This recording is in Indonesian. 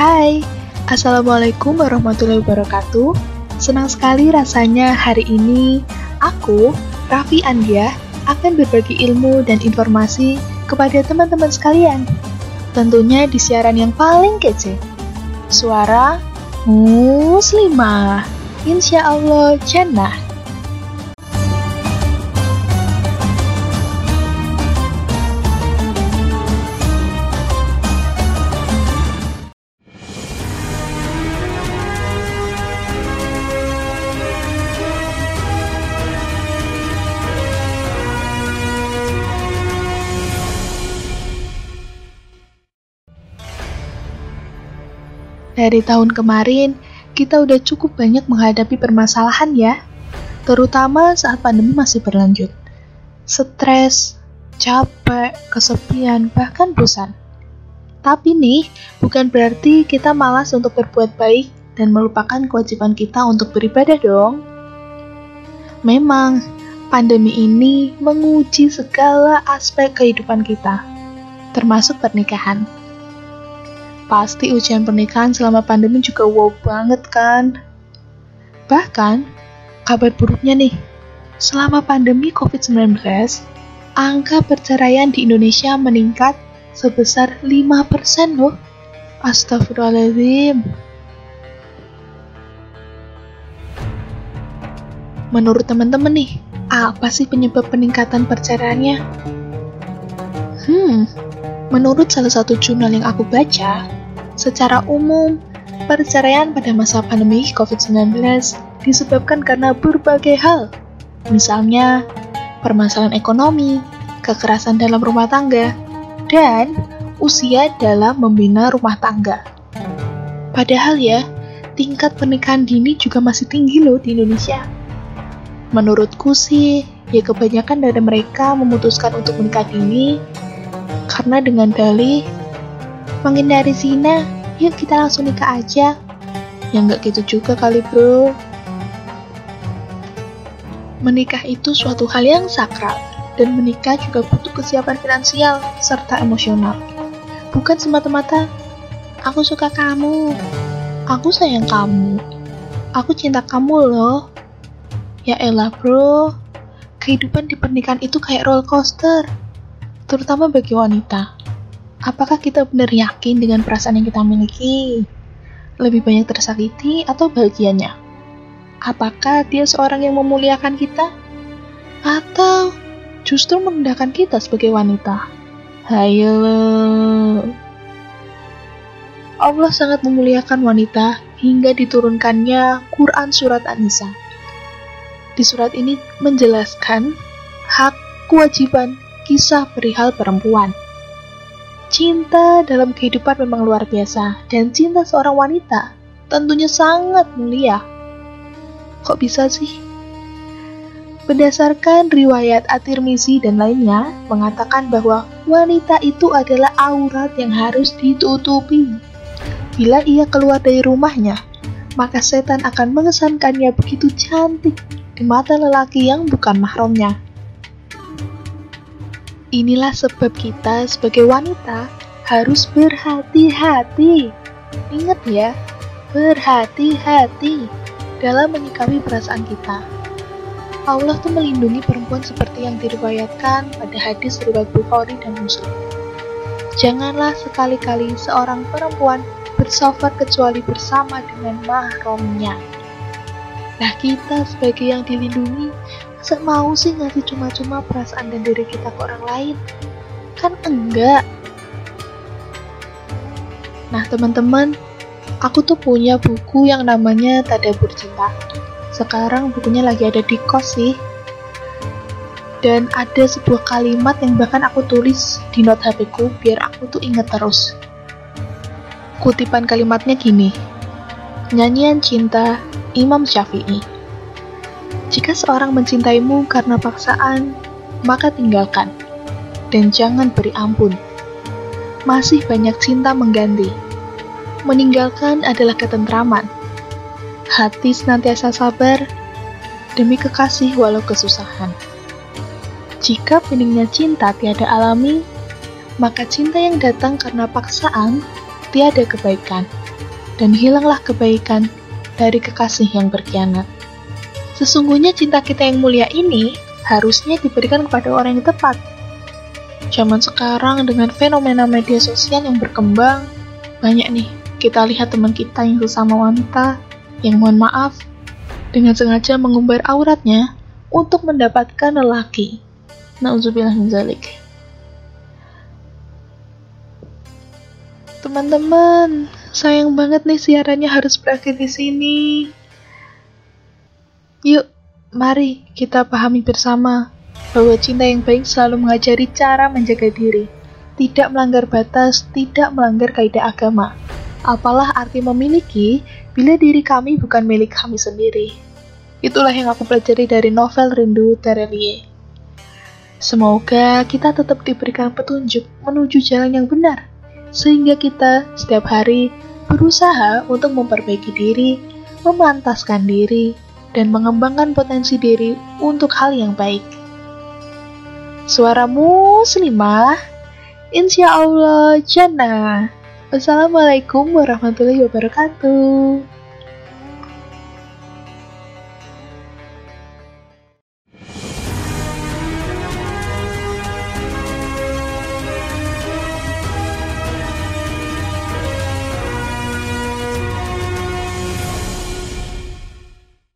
Hai, Assalamualaikum warahmatullahi wabarakatuh. Senang sekali rasanya hari ini aku, Raffi Andia, akan berbagi ilmu dan informasi kepada teman-teman sekalian. Tentunya di siaran yang paling kece. Suara Muslimah. Insya Allah Jannah. Dari tahun kemarin, kita udah cukup banyak menghadapi permasalahan ya, terutama saat pandemi masih berlanjut. Stres, capek, kesepian, bahkan bosan. Tapi nih, bukan berarti kita malas untuk berbuat baik dan melupakan kewajiban kita untuk beribadah dong. Memang, pandemi ini menguji segala aspek kehidupan kita, termasuk pernikahan. Pasti ujian pernikahan selama pandemi juga wow banget kan? Bahkan, kabar buruknya nih, selama pandemi COVID-19, angka perceraian di Indonesia meningkat sebesar 5% loh. Astagfirullahaladzim. Menurut teman-teman nih, apa sih penyebab peningkatan perceraiannya? Hmm, menurut salah satu jurnal yang aku baca, Secara umum, perceraian pada masa pandemi COVID-19 disebabkan karena berbagai hal. Misalnya, permasalahan ekonomi, kekerasan dalam rumah tangga, dan usia dalam membina rumah tangga. Padahal ya, tingkat pernikahan dini juga masih tinggi loh di Indonesia. Menurutku sih, ya kebanyakan dari mereka memutuskan untuk menikah dini karena dengan dalih menghindari zina, yuk kita langsung nikah aja. Ya nggak gitu juga kali bro. Menikah itu suatu hal yang sakral, dan menikah juga butuh kesiapan finansial serta emosional. Bukan semata-mata, aku suka kamu, aku sayang kamu, aku cinta kamu loh. Ya elah bro, kehidupan di pernikahan itu kayak roller coaster, terutama bagi wanita. Apakah kita benar yakin dengan perasaan yang kita miliki? Lebih banyak tersakiti atau bahagianya? Apakah dia seorang yang memuliakan kita? Atau justru merendahkan kita sebagai wanita? Hayo. Allah sangat memuliakan wanita hingga diturunkannya Quran Surat An-Nisa. Di surat ini menjelaskan hak, kewajiban, kisah perihal perempuan. Cinta dalam kehidupan memang luar biasa, dan cinta seorang wanita tentunya sangat mulia. Kok bisa sih? Berdasarkan riwayat At-Tirmizi dan lainnya, mengatakan bahwa wanita itu adalah aurat yang harus ditutupi. Bila ia keluar dari rumahnya, maka setan akan mengesankannya begitu cantik di mata lelaki yang bukan mahramnya. Inilah sebab kita sebagai wanita harus berhati-hati. Ingat ya, berhati-hati dalam menyikapi perasaan kita. Allah tuh melindungi perempuan seperti yang diriwayatkan pada hadis riwayat Bukhari dan Muslim. Janganlah sekali-kali seorang perempuan bersafar kecuali bersama dengan mahramnya. Nah kita sebagai yang dilindungi Mau sih ngasih cuma-cuma perasaan dan diri kita ke orang lain? Kan enggak. Nah teman-teman, aku tuh punya buku yang namanya Tadabur Cinta. Sekarang bukunya lagi ada di kos sih. Dan ada sebuah kalimat yang bahkan aku tulis di note HP ku biar aku tuh inget terus. Kutipan kalimatnya gini. Nyanyian cinta Imam Syafi'i. Jika seorang mencintaimu karena paksaan, maka tinggalkan, dan jangan beri ampun. Masih banyak cinta mengganti. Meninggalkan adalah ketentraman. Hati senantiasa sabar demi kekasih walau kesusahan. Jika beningnya cinta tiada alami, maka cinta yang datang karena paksaan pasti ada kebaikan. Dan hilanglah kebaikan dari kekasih yang berkhianat. Sesungguhnya cinta kita yang mulia ini harusnya diberikan kepada orang yang tepat. Zaman sekarang dengan fenomena media sosial yang berkembang, banyak nih kita lihat teman kita yang sesama wanita yang mohon maaf dengan sengaja mengumbar auratnya untuk mendapatkan lelaki. Nauzubillah min zalik. Teman-teman, sayang banget nih siarannya harus berakhir di sini. Yuk, mari kita pahami bersama bahwa cinta yang baik selalu mengajari cara menjaga diri, tidak melanggar batas, tidak melanggar kaidah agama. Apalah arti memiliki bila diri kami bukan milik kami sendiri. Itulah yang aku pelajari dari novel Rindu Terelie. Semoga kita tetap diberikan petunjuk menuju jalan yang benar sehingga kita setiap hari berusaha untuk memperbaiki diri, memantaskan diri, dan mengembangkan potensi diri untuk hal yang baik. Suara muslimah, insya Allah jannah. Wassalamualaikum warahmatullahi wabarakatuh.